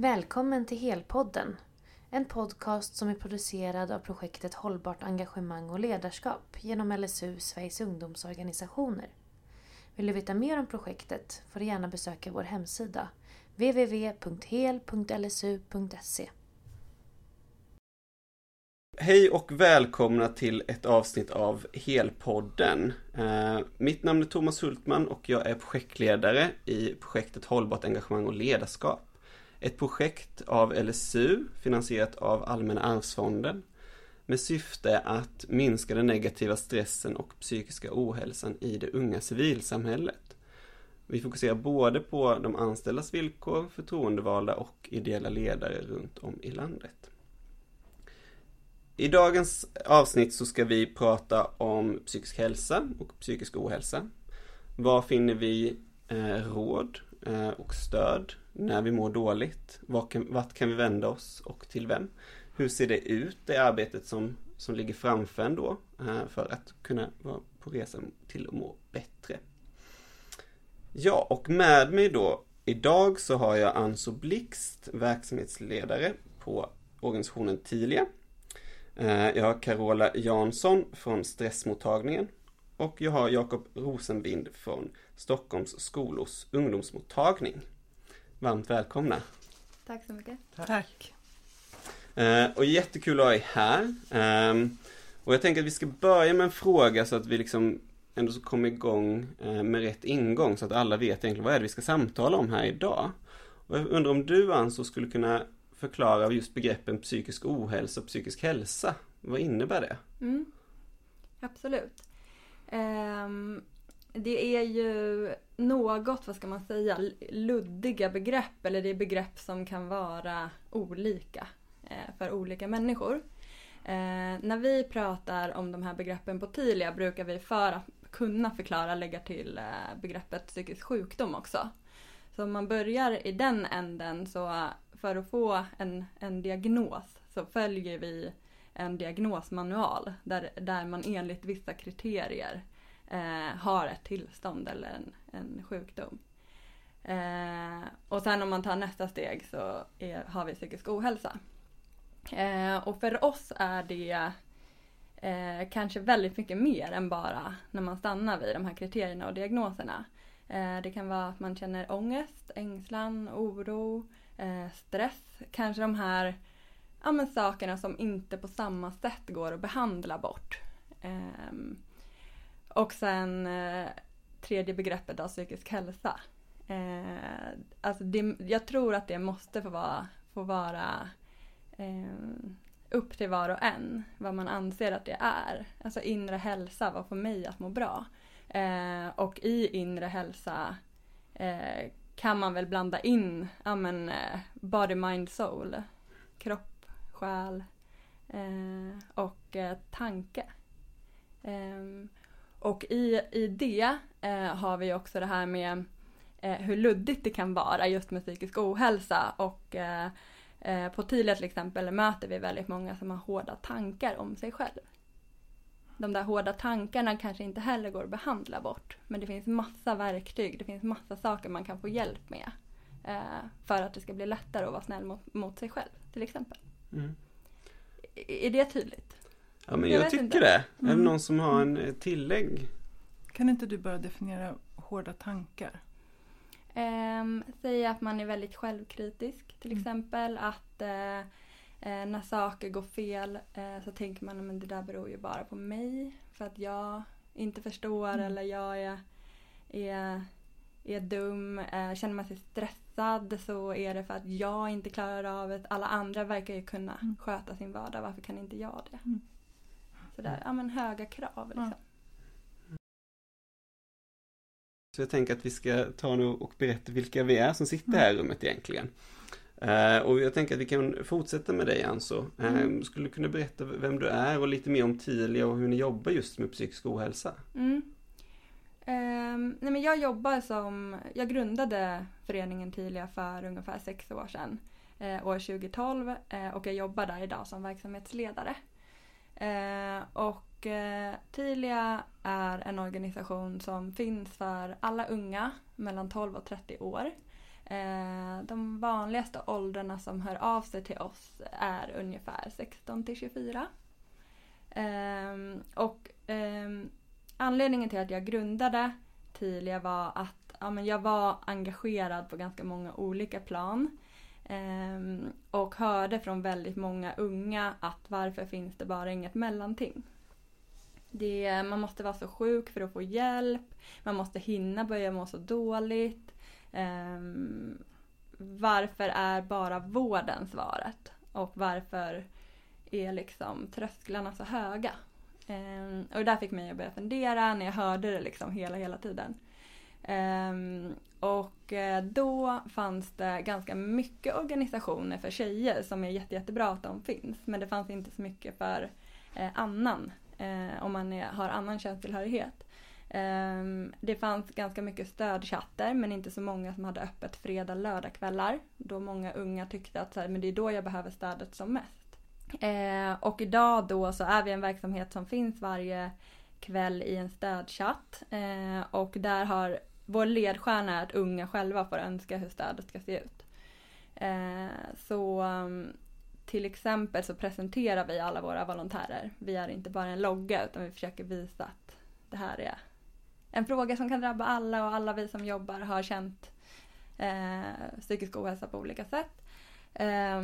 Välkommen till Helpodden. En podcast som är producerad av projektet Hållbart engagemang och ledarskap genom LSU, Sveriges ungdomsorganisationer. Vill du veta mer om projektet får du gärna besöka vår hemsida www.hel.lsu.se. Hej och välkomna till ett avsnitt av Helpodden. Eh, mitt namn är Thomas Hultman och jag är projektledare i projektet Hållbart engagemang och ledarskap. Ett projekt av LSU finansierat av Allmänna arvsfonden med syfte att minska den negativa stressen och psykiska ohälsan i det unga civilsamhället. Vi fokuserar både på de anställdas villkor, förtroendevalda och ideella ledare runt om i landet. I dagens avsnitt så ska vi prata om psykisk hälsa och psykisk ohälsa. Var finner vi eh, råd eh, och stöd när vi mår dåligt? Vart kan, vart kan vi vända oss och till vem? Hur ser det ut, det arbetet som, som ligger framför en då eh, för att kunna vara på resan till att må bättre? Ja, och med mig då idag så har jag Anso Blixt, verksamhetsledare på organisationen Tilia. Eh, jag har Carola Jansson från Stressmottagningen och jag har Jakob Rosenbind från Stockholms skolors ungdomsmottagning. Varmt välkomna! Tack så mycket. Tack. Eh, och jättekul att ha er här. Ehm, och jag tänker att vi ska börja med en fråga så att vi liksom ändå så kommer igång eh, med rätt ingång så att alla vet egentligen vad är det vi ska samtala om här idag. Och jag undrar om du Anso skulle kunna förklara just begreppen psykisk ohälsa och psykisk hälsa. Vad innebär det? Mm. Absolut. Det är ju något, vad ska man säga, luddiga begrepp eller det är begrepp som kan vara olika eh, för olika människor. Eh, när vi pratar om de här begreppen på Tilia brukar vi för att kunna förklara lägga till eh, begreppet psykisk sjukdom också. Så om man börjar i den änden så för att få en, en diagnos så följer vi en diagnosmanual där, där man enligt vissa kriterier eh, har ett tillstånd eller en, en sjukdom. Eh, och sen om man tar nästa steg så är, har vi psykisk ohälsa. Eh, och för oss är det eh, kanske väldigt mycket mer än bara när man stannar vid de här kriterierna och diagnoserna. Eh, det kan vara att man känner ångest, ängslan, oro, eh, stress. Kanske de här ja, men sakerna som inte på samma sätt går att behandla bort. Ehm, och sen eh, tredje begreppet då, psykisk hälsa. Eh, alltså det, jag tror att det måste få vara, få vara eh, upp till var och en vad man anser att det är. Alltså inre hälsa, vad får mig att må bra? Eh, och i inre hälsa eh, kan man väl blanda in ja, men, eh, body, mind, soul. Kropp, själ eh, och eh, tanke. Ehm, och i, i det eh, har vi också det här med eh, hur luddigt det kan vara just med psykisk ohälsa och eh, eh på Tilia till exempel möter vi väldigt många som har hårda tankar om sig själv. De där hårda tankarna kanske inte heller går att behandla bort men det finns massa verktyg, det finns massa saker man kan få hjälp med eh, för att det ska bli lättare att vara snäll mot, mot sig själv till exempel. Mm. Är det tydligt? Ja men jag, jag tycker inte. det. Mm. Är det mm. någon som har en eh, tillägg? Kan inte du bara definiera hårda tankar? Um, säga att man är väldigt självkritisk till mm. exempel. Att uh, när saker går fel uh, så tänker man att det där beror ju bara på mig. För att jag inte förstår mm. eller jag är, är, är dum. Uh, känner man sig stressad så är det för att jag inte klarar av det. Alla andra verkar ju kunna mm. sköta sin vardag. Varför kan inte jag det? Mm. Sådär, ja men höga krav liksom. Så jag tänker att vi ska ta nu och berätta vilka vi är som sitter här i rummet egentligen. Uh, och jag tänker att vi kan fortsätta med dig Anso. Uh, mm. Skulle du kunna berätta vem du är och lite mer om Tilia och hur ni jobbar just med psykisk ohälsa? Mm. Um, nej men jag jobbar som, jag grundade föreningen Tilia för ungefär sex år sedan, uh, år 2012 och jag jobbar där idag som verksamhetsledare. Eh, och eh, Tilia är en organisation som finns för alla unga mellan 12 och 30 år. Eh, de vanligaste åldrarna som hör av sig till oss är ungefär 16 till 24. Ehm, och ehm, anledningen till att jag grundade Tilia var att ja, men jag var engagerad på ganska många olika plan. Ehm, och hörde från väldigt många unga att varför finns det bara inget mellanting? Det, man måste vara så sjuk för att få hjälp. Man måste hinna börja må så dåligt. Ehm, varför är bara vården svaret? Och varför är liksom trösklarna så höga? Ehm, och det där fick mig att börja fundera när jag hörde det liksom hela, hela tiden. Um, och eh, då fanns det ganska mycket organisationer för tjejer som är jätte, jättebra att de finns. Men det fanns inte så mycket för eh, annan, eh, om man är, har annan könstillhörighet. Um, det fanns ganska mycket stödchatter men inte så många som hade öppet fredag lördagkvällar. Då många unga tyckte att så här, men det är då jag behöver stödet som mest. Eh, och idag då så är vi en verksamhet som finns varje kväll i en stödchatt. Eh, och där har vår ledstjärna är att unga själva får önska hur stödet ska se ut. Eh, så um, till exempel så presenterar vi alla våra volontärer. Vi är inte bara en logga utan vi försöker visa att det här är en fråga som kan drabba alla och alla vi som jobbar har känt eh, psykisk ohälsa på olika sätt. Eh,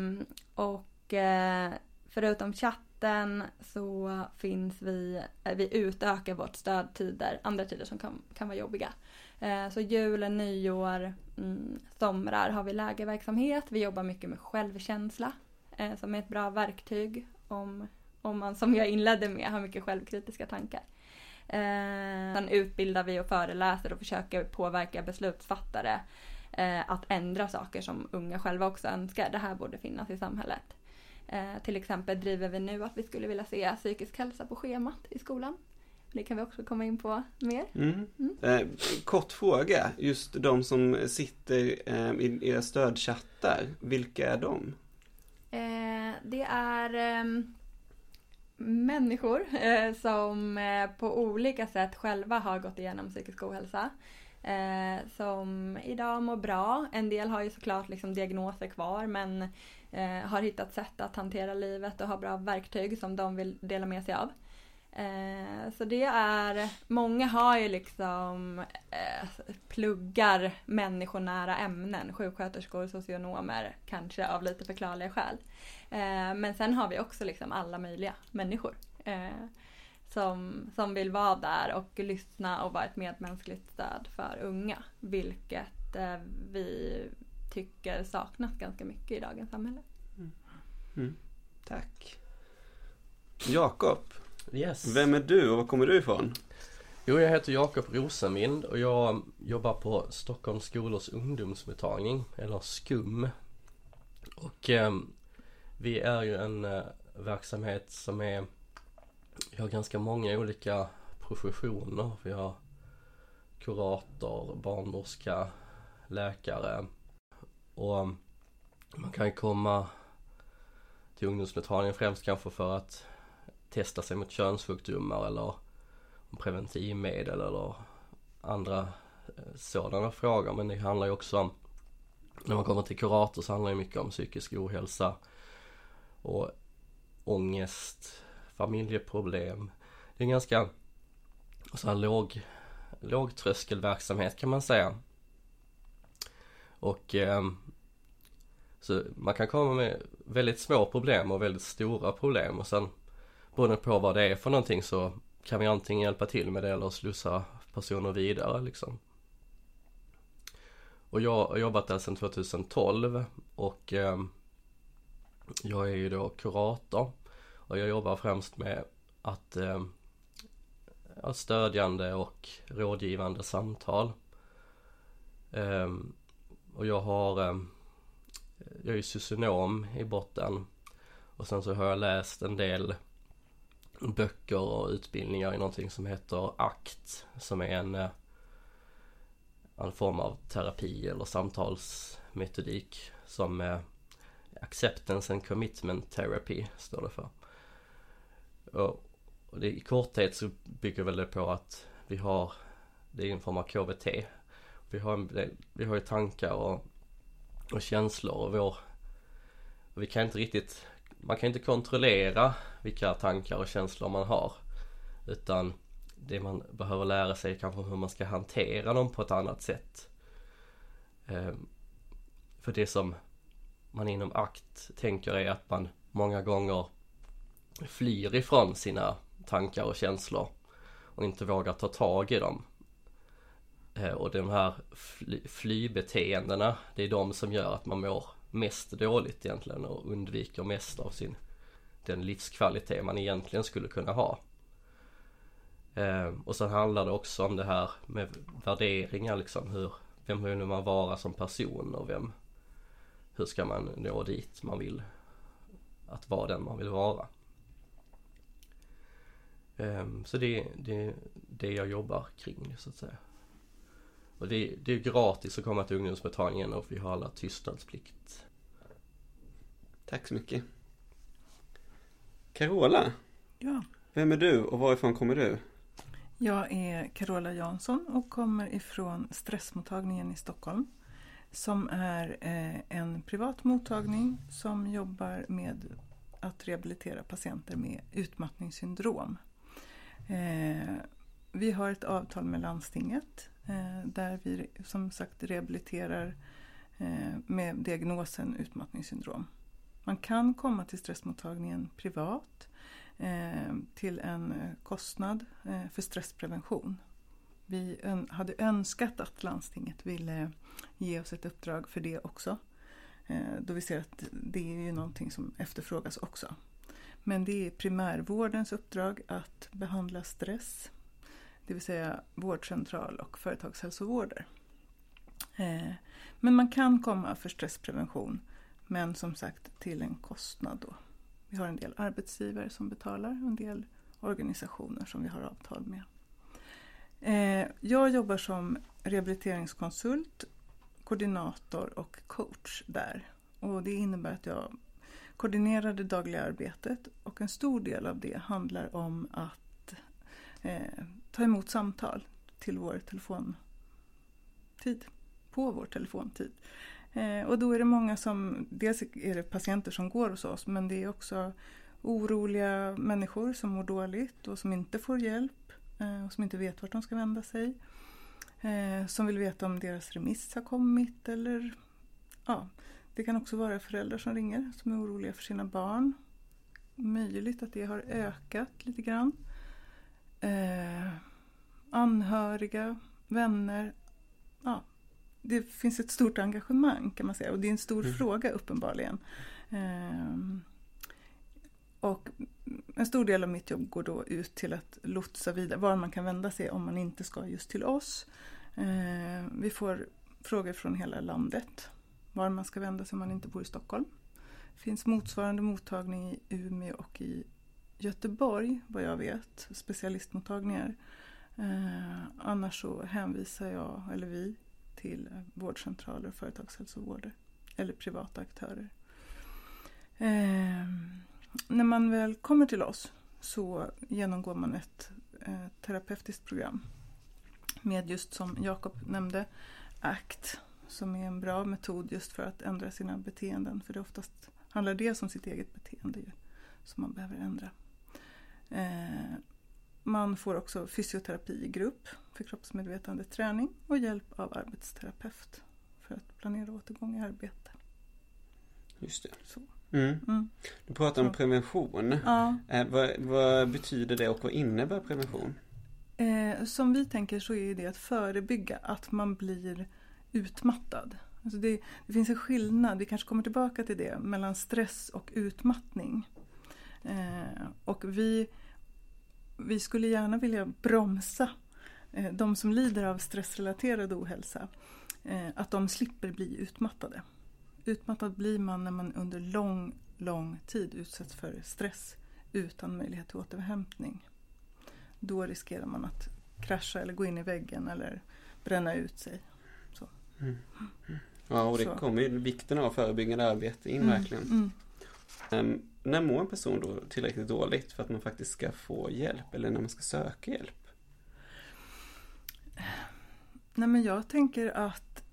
och eh, förutom chatten så finns vi, eh, vi utökar vårt stödtider, andra tider som kan, kan vara jobbiga. Eh, så jul, nyår, mm, somrar har vi lägerverksamhet. Vi jobbar mycket med självkänsla eh, som är ett bra verktyg om, om man som jag inledde med har mycket självkritiska tankar. Eh, sen utbildar vi och föreläser och försöker påverka beslutsfattare att ändra saker som unga själva också önskar. Det här borde finnas i samhället. Till exempel driver vi nu att vi skulle vilja se psykisk hälsa på schemat i skolan. Det kan vi också komma in på mer. Mm. Mm. Eh, kort fråga, just de som sitter eh, i era stödchattar, vilka är de? Eh, det är ehm, människor eh, som eh, på olika sätt själva har gått igenom psykisk ohälsa. Eh, som idag mår bra. En del har ju såklart liksom diagnoser kvar men har hittat sätt att hantera livet och har bra verktyg som de vill dela med sig av. Eh, så det är, många har ju liksom eh, pluggar människonära ämnen, sjuksköterskor, socionomer, kanske av lite förklarliga skäl. Eh, men sen har vi också liksom alla möjliga människor eh, som, som vill vara där och lyssna och vara ett medmänskligt stöd för unga. Vilket eh, vi tycker saknas ganska mycket i dagens samhälle. Mm. Mm. Tack. Jakob, yes. vem är du och var kommer du ifrån? Jo, jag heter Jakob Rosemind och jag jobbar på Stockholms skolors ungdomsmottagning, eller SKUM. Och eh, vi är ju en eh, verksamhet som är Vi har ganska många olika professioner. Vi har kurator, barnmorska, läkare och man kan ju komma till ungdomsmottagningen främst kanske för att testa sig mot könssjukdomar eller preventivmedel eller andra eh, sådana frågor. Men det handlar ju också om, när man kommer till kurator så handlar det mycket om psykisk ohälsa och ångest, familjeproblem. Det är en ganska så här låg, lågtröskelverksamhet kan man säga. Och eh, så man kan komma med väldigt små problem och väldigt stora problem och sen beroende på vad det är för någonting så kan vi antingen hjälpa till med det eller slussa personer vidare liksom. Och jag har jobbat där sedan 2012 och eh, jag är ju då kurator och jag jobbar främst med att eh, stödjande och rådgivande samtal. Eh, och jag har eh, Jag är ju socionom i botten och sen så har jag läst en del böcker och utbildningar i någonting som heter ACT som är en eh, en form av terapi eller samtalsmetodik som eh, Acceptance and Commitment Therapy står det för. Och, och det, i korthet så bygger väl det på att vi har, det är en form av KBT. Vi har, vi har ju tankar och och känslor och vår och vi kan inte riktigt man kan inte kontrollera vilka tankar och känslor man har utan det man behöver lära sig är kanske hur man ska hantera dem på ett annat sätt. Ehm, för det som man inom akt tänker är att man många gånger flyr ifrån sina tankar och känslor och inte vågar ta tag i dem. Ehm, och de här fly, flybeteendena, det är de som gör att man mår mest dåligt egentligen och undviker mest av sin den livskvalitet man egentligen skulle kunna ha. Eh, och sen handlar det också om det här med värderingar liksom. Hur, vem vill man vara som person och vem, hur ska man nå dit man vill att vara den man vill vara. Eh, så det är det, det jag jobbar kring så att säga. Och det, det är gratis att komma till ungdomsmottagningen och vi har alla tystnadsplikt. Tack så mycket. Carola, Ja, vem är du och varifrån kommer du? jag är Carola Jansson och kommer ifrån stressmottagningen i Stockholm. Som är eh, en privat mottagning som jobbar med att rehabilitera patienter med utmattningssyndrom. Eh, vi har ett avtal med landstinget eh, där vi som sagt rehabiliterar eh, med diagnosen utmattningssyndrom. Man kan komma till stressmottagningen privat eh, till en eh, kostnad eh, för stressprevention. Vi hade önskat att landstinget ville ge oss ett uppdrag för det också. Då vi ser att det är ju någonting som efterfrågas också. Men det är primärvårdens uppdrag att behandla stress. Det vill säga vårdcentral och företagshälsovårder. Men man kan komma för stressprevention. Men som sagt till en kostnad då. Vi har en del arbetsgivare som betalar och en del organisationer som vi har avtal med. Eh, jag jobbar som rehabiliteringskonsult, koordinator och coach där. Och det innebär att jag koordinerar det dagliga arbetet och en stor del av det handlar om att eh, ta emot samtal till vår telefontid. På vår telefontid. Eh, och då är det många som, dels är det patienter som går hos oss men det är också oroliga människor som mår dåligt och som inte får hjälp eh, och som inte vet vart de ska vända sig. Eh, som vill veta om deras remiss har kommit eller ja, det kan också vara föräldrar som ringer som är oroliga för sina barn. Möjligt att det har ökat lite grann. Eh, anhöriga, vänner. Ja, det finns ett stort engagemang kan man säga och det är en stor Mm. fråga uppenbarligen. Eh, och en stor del av mitt jobb går då ut till att lotsa vidare var man kan vända sig om man inte ska just till oss. Eh, vi får frågor från hela landet var man ska vända sig om man inte bor i Stockholm. Det finns motsvarande mottagning i Umeå och i Göteborg vad jag vet, specialistmottagningar. Eh, annars så hänvisar jag, eller vi, till vårdcentraler och företagshälsovård eller privata aktörer. Eh, när man väl kommer till oss så genomgår man ett eh, terapeutiskt program med just som Jakob nämnde ACT som är en bra metod just för att ändra sina beteenden för det oftast handlar det om sitt eget beteende ju, som man behöver ändra. Eh, man får också fysioterapi i grupp för kroppsmedvetande träning och hjälp av arbetsterapeut för att planera återgång i arbete. Just det. Så. Mm. Mm. Du pratar om prevention. Ja, Eh, vad, vad betyder det och vad innebär prevention? Eh, som vi tänker så är det att förebygga att man blir utmattad. Alltså det, det finns en skillnad, vi kanske kommer tillbaka till det, mellan stress och utmattning. Eh, och vi, vi skulle gärna vilja bromsa eh, de som lider av stressrelaterad ohälsa. Eh, att de slipper bli utmattade. Utmattad blir man när man under lång, lång tid utsätts för stress utan möjlighet till återhämtning då riskerar man att krascha eller gå in i väggen eller bränna ut sig. Ja, och det Så. kommer ju vikten av förebyggande arbete in Mm, verkligen. Mm. När mår en person då tillräckligt dåligt för att man faktiskt ska få hjälp eller när man ska söka hjälp? Nej men jag tänker att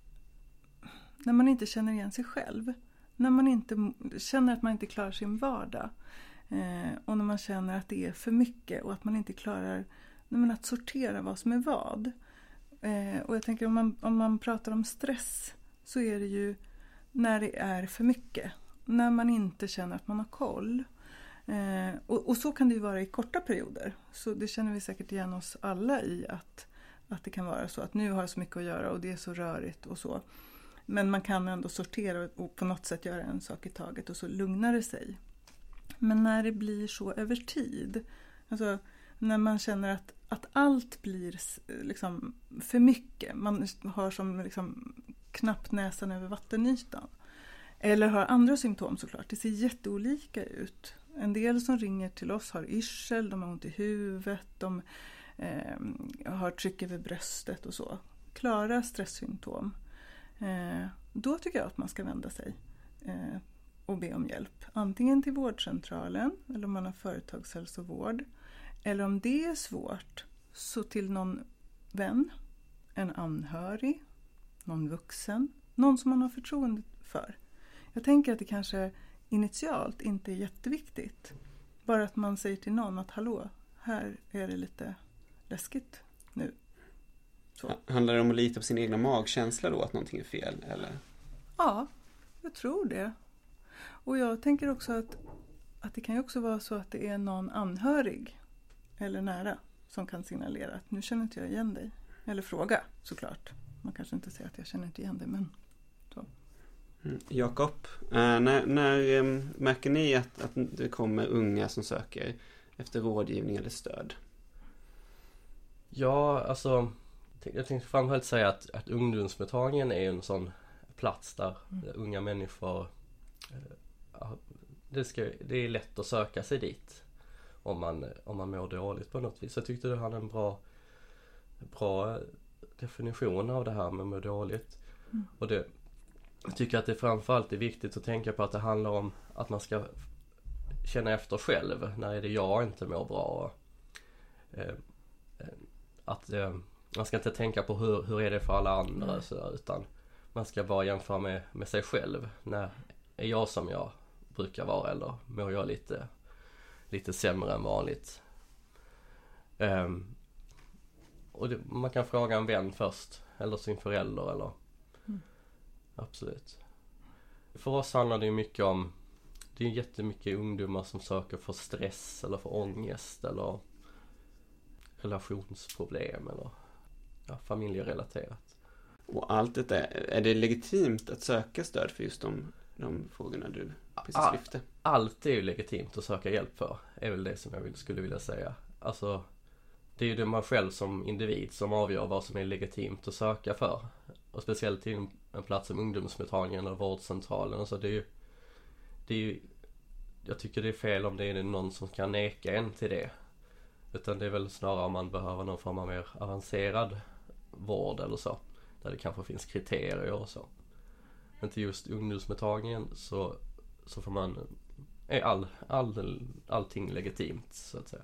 när man inte känner igen sig själv. När man inte känner att man inte klarar sin vardag. Eh, och när man känner att det är för mycket och att man inte klarar men, att sortera vad som är vad. Eh, och jag tänker om man, om man pratar om stress så är det ju när det är för mycket. När man inte känner att man har koll. Eh, och, och, så kan det ju vara i korta perioder. Så det känner vi säkert igen oss alla i att, att det kan vara så att nu har jag så mycket att göra och det är så rörigt och så. Men man kan ändå sortera och på något sätt göra en sak i taget och så lugnar det sig. Men när det blir så över tid, alltså när man känner att, att allt blir liksom för mycket, man har som liksom knappt näsan över vattenytan. Eller har andra symptom såklart, det ser jätteolika ut. En del som ringer till oss har yrsel, de har ont i huvudet, de eh, har tryck över bröstet och så. Klara stresssymptom. Eh, då tycker jag att man ska vända sig eh, och be om hjälp. Antingen till vårdcentralen eller om man har företagshälsovård. Eller om det är svårt så till någon vän, en anhörig, någon vuxen, någon som man har förtroende för. Jag tänker att det kanske initialt inte är jätteviktigt. Bara att man säger till någon att hallå, här är det lite läskigt nu. Så. Handlar det om att lita på sin egna magkänsla då, att någonting är fel? Eller? Ja, jag tror det. Och jag tänker också att, att det kan ju också vara så att det är någon anhörig eller nära som kan signalera att nu känner inte jag igen dig. Eller fråga såklart. Man kanske inte säger att jag känner inte igen dig men. Jakob, äh, när, när märker ni att, att det kommer unga som söker efter rådgivning eller stöd? Ja, alltså jag tänkte framförallt säga att, att ungdomsmottagningen är en sån plats där mm. unga människor eh, det, ska, det är lätt att söka sig dit om man, om man mår dåligt på något vis. Jag tyckte du hade en bra, bra definition av det här med att må dåligt. Mm. Och det, jag tycker att det framförallt är viktigt att tänka på att det handlar om att man ska känna efter själv. När är det jag inte mår bra? Eh, eh, att man ska inte tänka på hur, hur är det för alla andra mm. så, utan man ska bara jämföra med, med sig själv. När är jag som jag brukar vara eller mår jag lite, lite sämre än vanligt? Um, och det, man kan fråga en vän först eller sin förälder eller. Absolut. För oss handlar det ju mycket om Det är jättemycket ungdomar som söker för stress eller för ångest eller relationsproblem eller ja, familjerelaterat. Och allt detta, är det legitimt att söka stöd för just de, de frågorna du precis All, lyfte? Allt är ju legitimt att söka hjälp för, är väl det som jag skulle vilja säga. Alltså, det är ju det man själv som individ som avgör vad som är legitimt att söka för. Och speciellt till en plats som ungdomsmottagningen eller vårdcentralen. Alltså det är ju, det är ju, jag tycker det är fel om det är någon som kan neka en till det. Utan det är väl snarare om man behöver någon form av mer avancerad vård eller så. Där det kanske finns kriterier och så. Men till just ungdomsmottagningen så, så får man, är all, all, allting legitimt så att säga.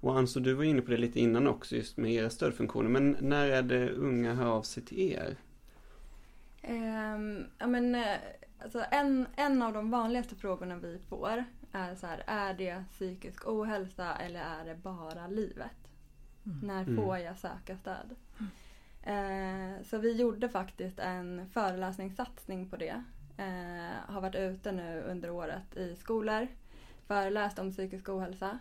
Och Anso, du var inne på det lite innan också just med era stödfunktioner. Men när är det unga hör av sig till er? Um, ja, men, eh, alltså en, en av de vanligaste frågorna vi får är så här, är det psykisk ohälsa eller är det bara livet? Mm. När mm. får jag söka stöd? Eh, så vi gjorde faktiskt en föreläsningssatsning på det. Eh, har varit ute nu under året i skolor, föreläst om psykisk ohälsa.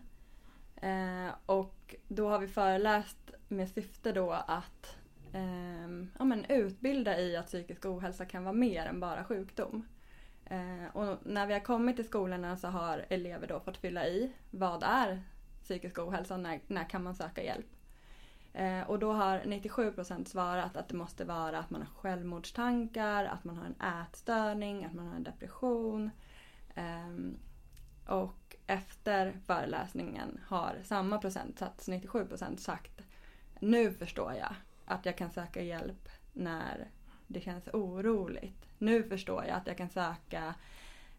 Eh, och då har vi föreläst med syfte då att eh, Ehm, ja, men utbilda i att psykisk ohälsa kan vara mer än bara sjukdom. Ehm, och när vi har kommit till skolorna så har elever då fått fylla i vad är psykisk ohälsa och när, när kan man söka hjälp. Ehm, och då har 97% svarat att det måste vara att man har självmordstankar, att man har en ätstörning, att man har en depression. Och efter föreläsningen har samma procentsats, 97% sagt nu förstår jag att jag kan söka hjälp när det känns oroligt. Nu förstår jag att jag kan söka,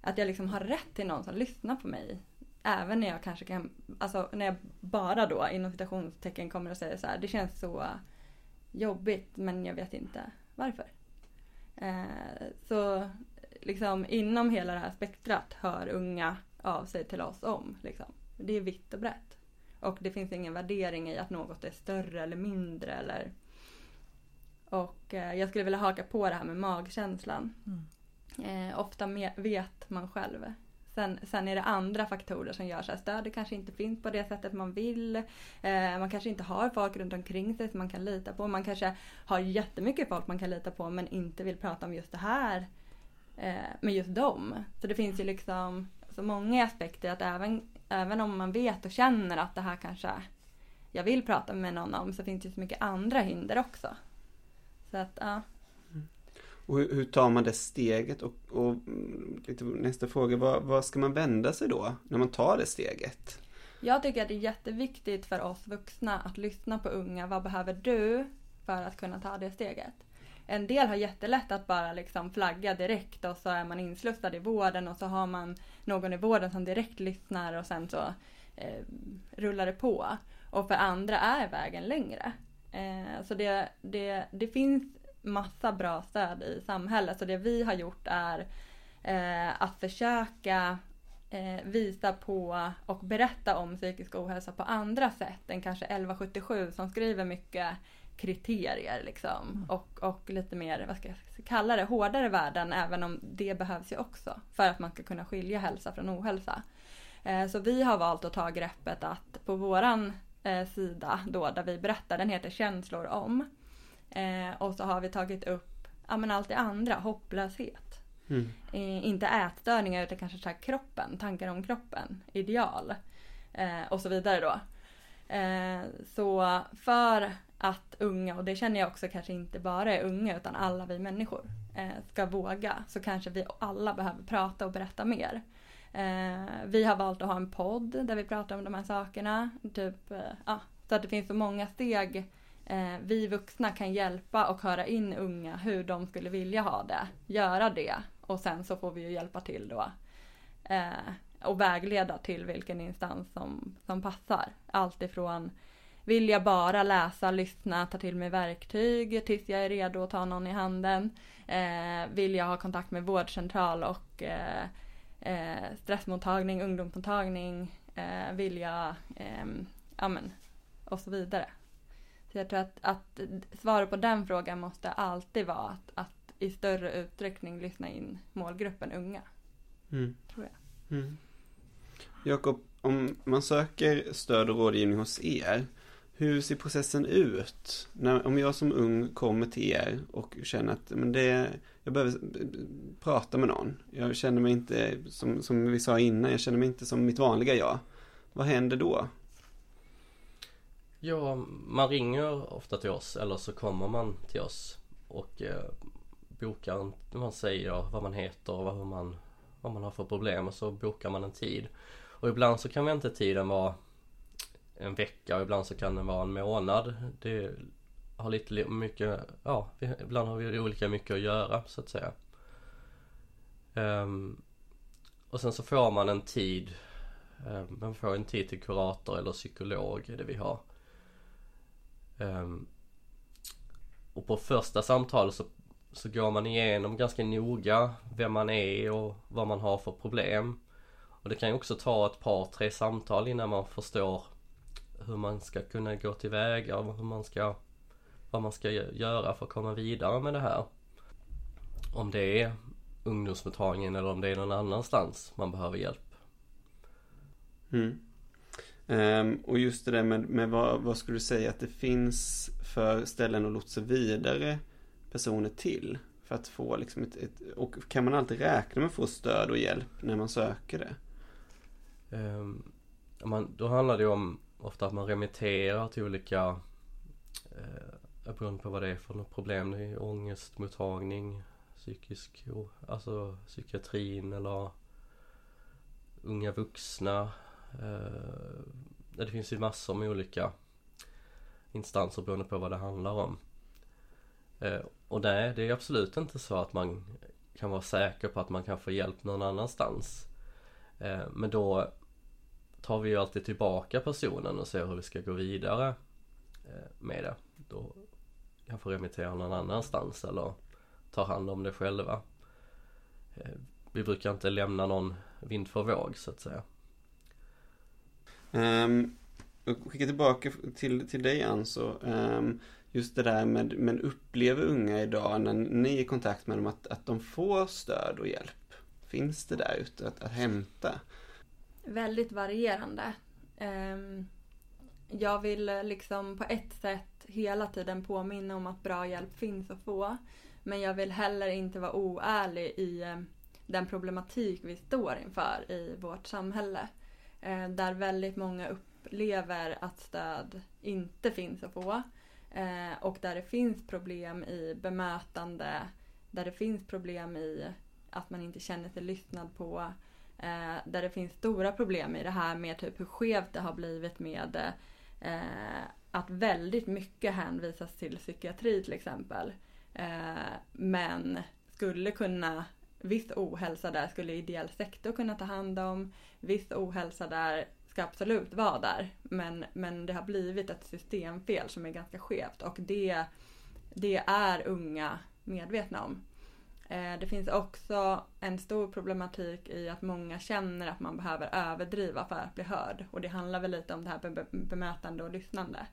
att jag liksom har rätt till någon som lyssnar på mig även när jag kanske kan, alltså när jag bara då inom citationstecken kommer och säger så här, det känns så jobbigt men jag vet inte varför. Eh, så liksom inom hela det här spektrat hör unga av sig till oss om. Liksom. Det är vitt och brett. Och det finns ingen värdering i att något är större eller mindre eller och eh, jag skulle vilja haka på det här med magkänslan. Mm. Eh, ofta vet man själv. Sen, sen är det andra faktorer som gör så här, stödet kanske inte finns på det sättet man vill. Eh, man kanske inte har folk runt omkring sig som man kan lita på. Man kanske har jättemycket folk man kan lita på men inte vill prata om just det här eh, med just dem. Så det finns ju liksom så många aspekter att även, även om man vet och känner att det här kanske jag vill prata med någon om så finns det så mycket andra hinder också. Så att ja. Och hur, hur tar man det steget? Och, och nästa fråga, vad, vad ska man vända sig då när man tar det steget? Jag tycker att det är jätteviktigt för oss vuxna att lyssna på unga. Vad behöver du för att kunna ta det steget? En del har jättelätt att bara liksom flagga direkt och så är man inslussad i vården och så har man någon i vården som direkt lyssnar och sen så eh, rullar det på. Och för andra är vägen längre. Eh, så det, det, det finns massa bra stöd i samhället. Så det vi har gjort är eh, att försöka eh, visa på och berätta om psykisk ohälsa på andra sätt än kanske 1177 som skriver mycket kriterier liksom. Och, och lite mer, vad ska jag kalla det, hårdare värden även om det behövs ju också. För att man ska kunna skilja hälsa från ohälsa. Eh, så vi har valt att ta greppet att på våran eh, sida då där vi berättar, den heter känslor om. Eh, och så har vi tagit upp ja, men allt det andra, hopplöshet. Mm. Eh, inte ätstörningar utan kanske så här kroppen, tankar om kroppen, ideal eh, och så vidare då. Eh, så för att unga, och det känner jag också kanske inte bara är unga utan alla vi människor eh, ska våga så kanske vi alla behöver prata och berätta mer. Eh, vi har valt att ha en podd där vi pratar om de här sakerna. Typ, eh, så att det finns så många steg eh, vi vuxna kan hjälpa och höra in unga hur de skulle vilja ha det. Göra det och sen så får vi ju hjälpa till då. Eh, och vägleda till vilken instans som, som passar. Allt ifrån vill jag bara läsa, lyssna, ta till mig verktyg tills jag är redo att ta någon i handen. Eh, vill jag ha kontakt med vårdcentral och eh, eh, stressmottagning, ungdomsmottagning, eh, vill jag, eh, amen, och så vidare. Så jag tror att, att svaret på den frågan måste alltid vara att, att i större utsträckning lyssna in målgruppen unga. Mm. Tror jag. Mm. Jakob, om man söker stöd och rådgivning hos er, hur ser processen ut? När, om jag som ung kommer till er och känner att men det, jag behöver prata med någon. Jag känner mig inte, som, som vi sa innan, jag känner mig inte som mitt vanliga jag. Vad händer då? Ja, man ringer ofta till oss eller så kommer man till oss och eh, bokar, man säger vad man heter och vad man, vad man har för problem och så bokar man en tid. Och ibland så kan väntetiden vara en vecka och ibland så kan den vara en månad. Det har lite mycket, ja, ibland har vi olika mycket att göra så att säga. Um, och sen så får man en tid, um, man får en tid till kurator eller psykolog, är det vi har. Um, och på första samtalet så, så går man igenom ganska noga vem man är och vad man har för problem. Och det kan ju också ta ett par, tre samtal innan man förstår hur man ska kunna gå tillväga och hur man ska vad man ska göra för att komma vidare med det här. Om det är ungdomsmottagningen eller om det är någon annanstans man behöver hjälp. Mm. Um, och just det där med, med vad, vad skulle du säga att det finns för ställen att lotsa vidare personer till? För att få liksom ett, ett, och kan man alltid räkna med att få stöd och hjälp när man söker det? Um, man, då handlar det om ofta att man remitterar till olika eh, Eh, beroende på vad det är för något problem. Det är ångestmottagning, psykisk, alltså psykiatrin eller unga vuxna. Eh, det finns ju massor med olika instanser beroende på vad det handlar om. Eh, och nej, det är absolut inte så att man kan vara säker på att man kan få hjälp någon annanstans. Men då tar vi ju alltid tillbaka personen och ser hur vi ska gå vidare med det. Då kan få remittera någon annanstans eller tar hand om det själva. Eh, vi brukar inte lämna någon vind för våg så att säga. Um, skicka tillbaka till, till dig Ann så um, just det där med, men upplever unga idag när ni är i kontakt med dem att, att de får stöd och hjälp? Finns det där ute att, att hämta? Väldigt varierande. Um, jag vill liksom på ett sätt hela tiden påminna om att bra hjälp finns att få. Men jag vill heller inte vara oärlig i eh, den problematik vi står inför i vårt samhälle. Eh, där väldigt många upplever att stöd inte finns att få. Eh, och där det finns problem i bemötande, där det finns problem i att man inte känner sig lyssnad på. Där det finns stora problem i det här med typ hur skevt det har blivit med att väldigt mycket hänvisas till psykiatri till exempel. Eh, men skulle kunna viss ohälsa där skulle ideell sektor kunna ta hand om. Viss ohälsa där ska absolut vara där. Men, men det har blivit ett systemfel som är ganska skevt och det, det är unga medvetna om. Eh, det finns också en stor problematik i att många känner att man behöver överdriva för att bli hörd. Och det handlar väl lite om det här bemötande och lyssnande.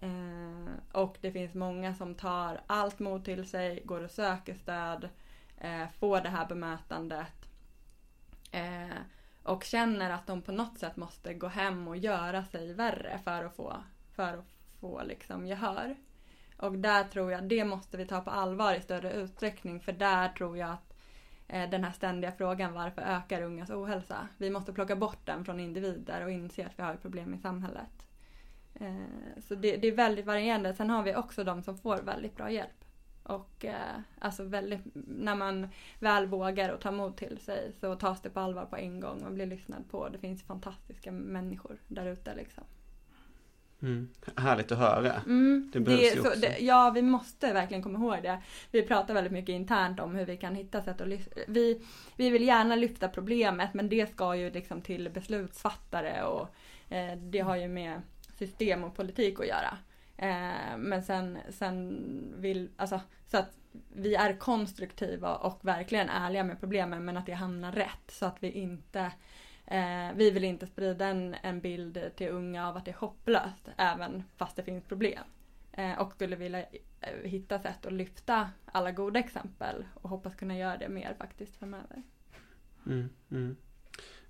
Eh, och det finns många som tar allt mod till sig, går och söker stöd eh, får det här bemötandet eh, och känner att de på något sätt måste gå hem och göra sig värre för att få, för att få liksom gehör. Och där tror jag, det måste vi ta på allvar i större utsträckning för där tror jag att eh, den här ständiga frågan varför ökar ungas ohälsa? Vi måste plocka bort den från individer och inse att vi har ett problem i samhället. Eh, så det, det, är väldigt varierande. Sen har vi också de som får väldigt bra hjälp. Och eh, alltså väldigt, när man väl vågar och tar mod till sig så tas det på allvar på en gång. Man blir lyssnad på. Det finns fantastiska människor där ute liksom. Mm. Härligt att höra. Mm, det behövs det, ju också. Det, ja, vi måste verkligen komma ihåg det. Vi pratar väldigt mycket internt om hur vi kan hitta sätt att. Vi, vi vill gärna lyfta problemet men det ska ju liksom till beslutsfattare och eh, det har ju med system och politik att göra. Eh, men sen, sen vill, alltså så att vi är konstruktiva och verkligen ärliga med problemen men att det hamnar rätt så att vi inte eh, vi vill inte sprida en, en bild till unga av att det är hopplöst även fast det finns problem. Eh, och skulle vilja eh, hitta sätt att lyfta alla goda exempel och hoppas kunna göra det mer faktiskt framöver. Mm, mm.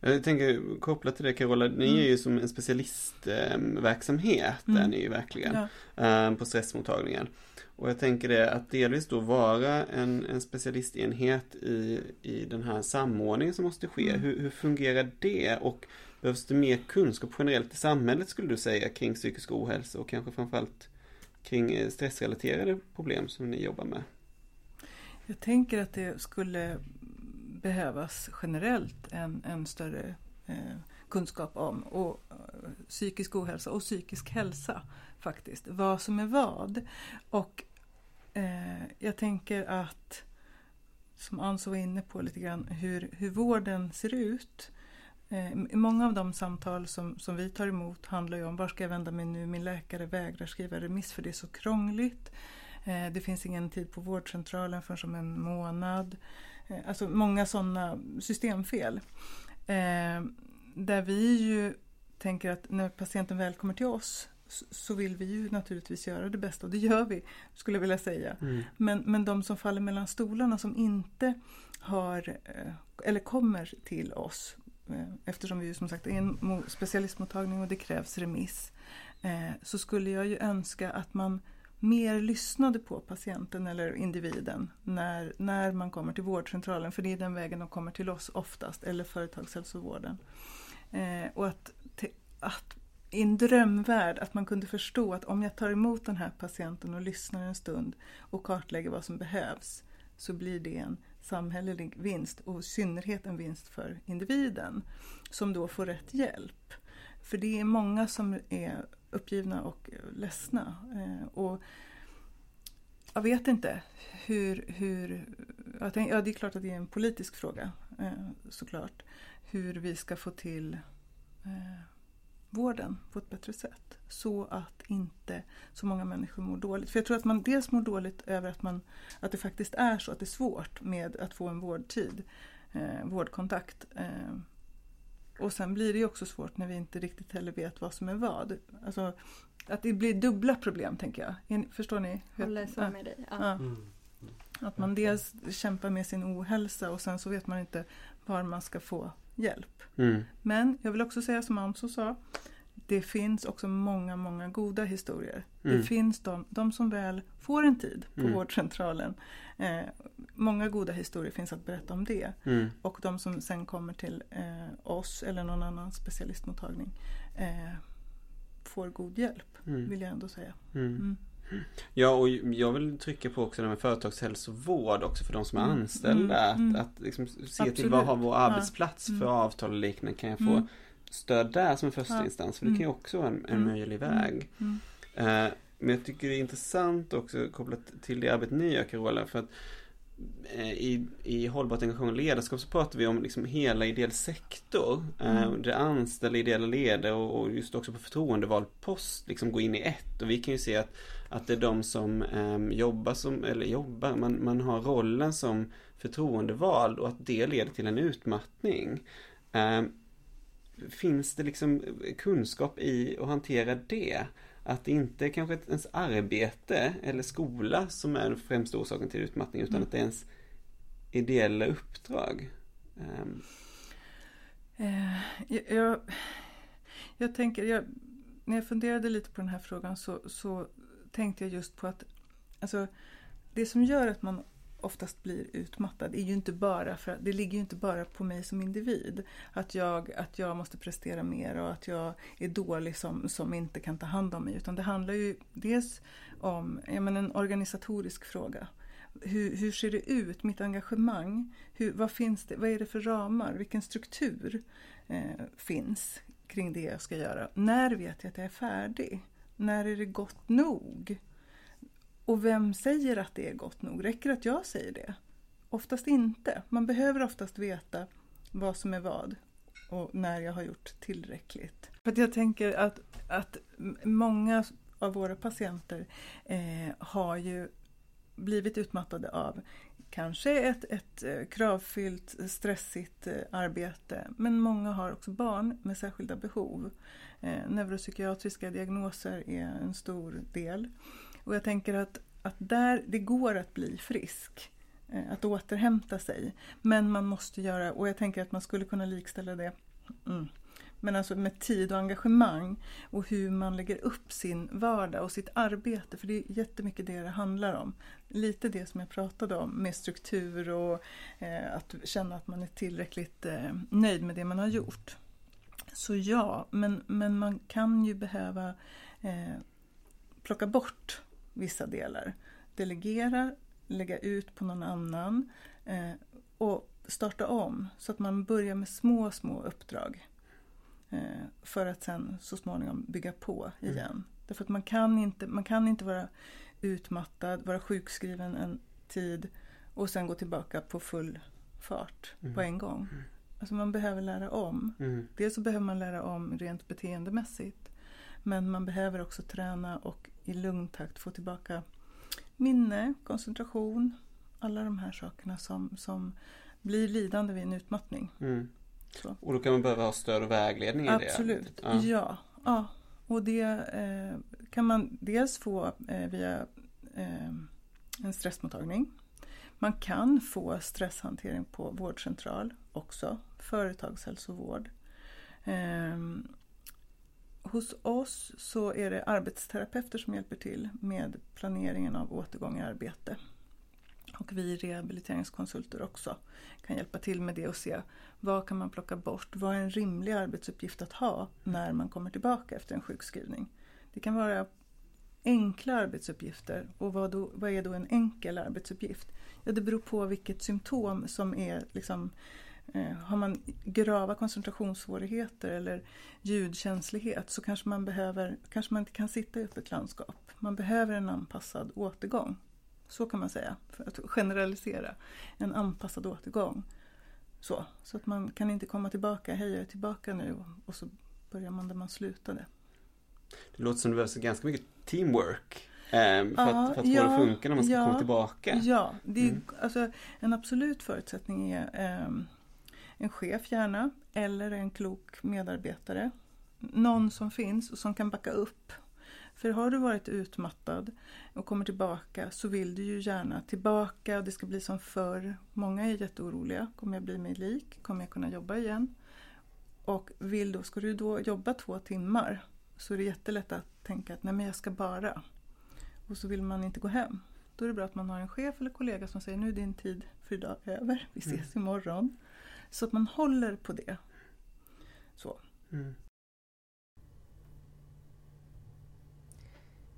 Jag tänker kopplat till det Carola, ni mm. är ju som en specialistverksamhet mm. är ni ju verkligen ja. Eh, på stressmottagningen. Och jag tänker det att delvis då vara en, en specialistenhet i, i den här samordningen som måste ske. Mm. Hur, hur fungerar det? Och behövs det mer kunskap generellt i samhället skulle du säga kring psykisk ohälsa och kanske framförallt kring eh, stressrelaterade problem som ni jobbar med? Jag tänker att det skulle behövas generellt en, en större eh, kunskap om och, eh, psykisk ohälsa och psykisk hälsa faktiskt. Vad som är vad. Och eh, jag tänker att, som Anso var inne på lite grann, hur, hur vården ser ut. Eh, många av de samtal som, som vi tar emot handlar ju om var ska jag vända mig nu? Min läkare vägrar skriva remiss för det är så krångligt. Eh, det finns ingen tid på vårdcentralen förrän om en månad. Eh, alltså många sådana systemfel. Eh, där vi ju tänker att när patienten väl kommer till oss så vill vi ju naturligtvis göra det bästa och det gör vi, skulle jag vilja säga. Mm. Men, men de som faller mellan stolarna som inte har eh, eller kommer till oss eftersom vi ju som sagt är en specialistmottagning och det krävs remiss så skulle jag ju önska att man mer lyssnade på patienten eller individen när, när man kommer till vårdcentralen, för det är den vägen de kommer till oss oftast, eller företagshälsovården. Eh, och att, att i en drömvärld att man kunde förstå att om jag tar emot den här patienten och lyssnar en stund och kartlägger vad som behövs så blir det en samhällelig vinst och i synnerhet en vinst för individen som då får rätt hjälp. För det är många som är uppgivna och ledsna. Eh, och jag vet inte hur... hur jag tänk, ja, det är klart att det är en politisk fråga eh, såklart. Hur vi ska få till eh, vården på ett bättre sätt. Så att inte så många människor mår dåligt. För jag tror att man dels mår dåligt över att, man, att det faktiskt är så att det är svårt med att få en vårdtid, eh, vårdkontakt. Eh, och sen blir det ju också svårt när vi inte riktigt heller vet vad som är vad. Alltså, att det blir dubbla problem tänker jag. Förstår ni? Håller så med dig. Ja. Ja. Mm. Att man dels kämpar med sin ohälsa och sen så vet man inte var man ska få hjälp. Mm. Men jag vill också säga som Amso sa, det finns också många, många goda historier. Mm. Det finns de, de som väl får en tid på Mm. vårdcentralen. Eh, många goda historier finns att berätta om det. Mm. Och de som sen kommer till eh, oss eller någon annan specialistmottagning eh, får god hjälp, Mm. vill jag ändå säga. Mm. Mm. Ja, och jag vill trycka på också det med företagshälsovård också för de som är Mm, anställda. mm. Att, att liksom se till Absolut. vad har vår arbetsplats för avtal och liknande. Kan jag få stöd där som en första Ja, instans? För det kan ju också vara en, en möjlig väg. Eh, men jag tycker det är intressant också kopplat till det arbete ni gör Carola. För att i, i hållbart engagemang och ledarskap så pratar vi om liksom hela ideell sektor. Eh, Mm. Det anställda ideella ledare och, och just också på förtroendevald post liksom gå in i ett. Och vi kan ju se att, att det är de som eh, jobbar som, eller jobbar, man, man har rollen som förtroendevald och att det leder till en utmattning. Eh, finns det liksom kunskap i att hantera det? Att det inte är kanske ens arbete eller skola som är den främsta orsaken till utmattning utan Mm. att det är ens ideella uppdrag. Eh, jag, jag, jag tänker, jag, när jag funderade lite på den här frågan så, så tänkte jag just på att alltså, det som gör att man oftast blir utmattad är ju inte bara för att det ligger ju inte bara på mig som individ. Att jag, att jag måste prestera mer och att jag är dålig som, som inte kan ta hand om mig. Utan det handlar ju dels om ja, men en organisatorisk fråga. Hur, hur ser det ut, mitt engagemang? Hur, vad, finns det, vad är det för ramar? Vilken struktur eh, finns kring det jag ska göra? När vet jag att jag är färdig? När är det gott nog? Och vem säger att det är gott nog? Räcker det att jag säger det? Oftast inte. Man behöver oftast veta vad som är vad och när jag har gjort tillräckligt. För att jag tänker att, att många av våra patienter eh, har ju blivit utmattade av kanske ett, ett eh, kravfyllt, stressigt eh, arbete. Men många har också barn med särskilda behov. Eh, neuropsykiatriska diagnoser är en stor del. Och jag tänker att, att där det går att bli frisk, eh, att återhämta sig. Men man måste göra, och jag tänker att man skulle kunna likställa det mm, men alltså med tid och engagemang och hur man lägger upp sin vardag och sitt arbete. För det är jättemycket det det handlar om. Lite det som jag pratade om med struktur och eh, att känna att man är tillräckligt eh, nöjd med det man har gjort. Så ja, men, men man kan ju behöva eh, plocka bort vissa delar. Delegera, lägga ut på någon annan eh, och starta om så att man börjar med små, små uppdrag. Eh, för att sen så småningom bygga på igen. Därför att man kan, inte, man kan inte vara utmattad, vara sjukskriven en tid och sen gå tillbaka på full fart Mm. på en gång. Alltså man behöver lära om. mm, Dels så behöver man lära om rent beteendemässigt. Men man behöver också träna och i lugn takt få tillbaka minne, koncentration, alla de här sakerna som, som blir lidande vid en utmattning. mm. Och då kan man behöva ha stöd och vägledning i det Absolut, ja. Ja. ja. Och det eh, kan man dels få eh, via eh, en stressmottagning. Man kan få stresshantering på vårdcentral också, företagshälsovård. Hos oss så är det arbetsterapeuter som hjälper till med planeringen av återgång i arbete. Och vi rehabiliteringskonsulter också kan hjälpa till med det och se vad kan man plocka bort? Vad är en rimlig arbetsuppgift att ha när man kommer tillbaka efter en sjukskrivning? Det kan vara enkla arbetsuppgifter. Och vad, då, vad är då en enkel arbetsuppgift? Ja, det beror på vilket symptom som är liksom eh, har man grava koncentrationssvårigheter eller ljudkänslighet så kanske man behöver, kanske man inte kan sitta i öppet landskap. Man behöver en anpassad återgång. Så kan man säga, för att generalisera. En anpassad återgång. Så, så att man kan inte komma tillbaka, hej jag är tillbaka nu och så börjar man där man slutade. Det låter som det behövs ganska mycket teamwork. eh, För Ja, att, för att få det ja, att funka när man ska ja, komma tillbaka. Ja, det är, Mm. alltså, en absolut förutsättning är ehm, en chef gärna eller en klok medarbetare. Någon som finns och som kan backa upp. För har du varit utmattad och kommer tillbaka så vill du ju gärna tillbaka och det ska bli som förr. Många är jätteoroliga. Kommer jag bli mig lik? Kommer jag kunna jobba igen? Och vill då, ska du då jobba två timmar så är det jättelätt att tänka att nej men jag ska bara. Och så vill man inte gå hem. Då är det bra att man har en chef eller kollega som säger nu är din tid för idag över. Vi ses imorgon. Så att man håller på det. Så. Mm.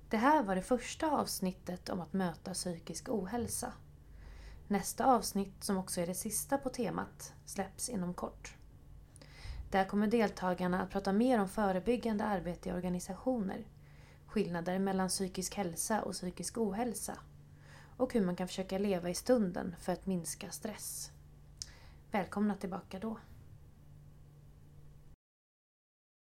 Det här var det första avsnittet om att möta psykisk ohälsa. Nästa avsnitt, som också är det sista på temat, släpps inom kort. Där kommer deltagarna att prata mer om förebyggande arbete i organisationer, skillnader mellan psykisk hälsa och psykisk ohälsa och hur man kan försöka leva i stunden för att minska stress. Välkomna tillbaka då!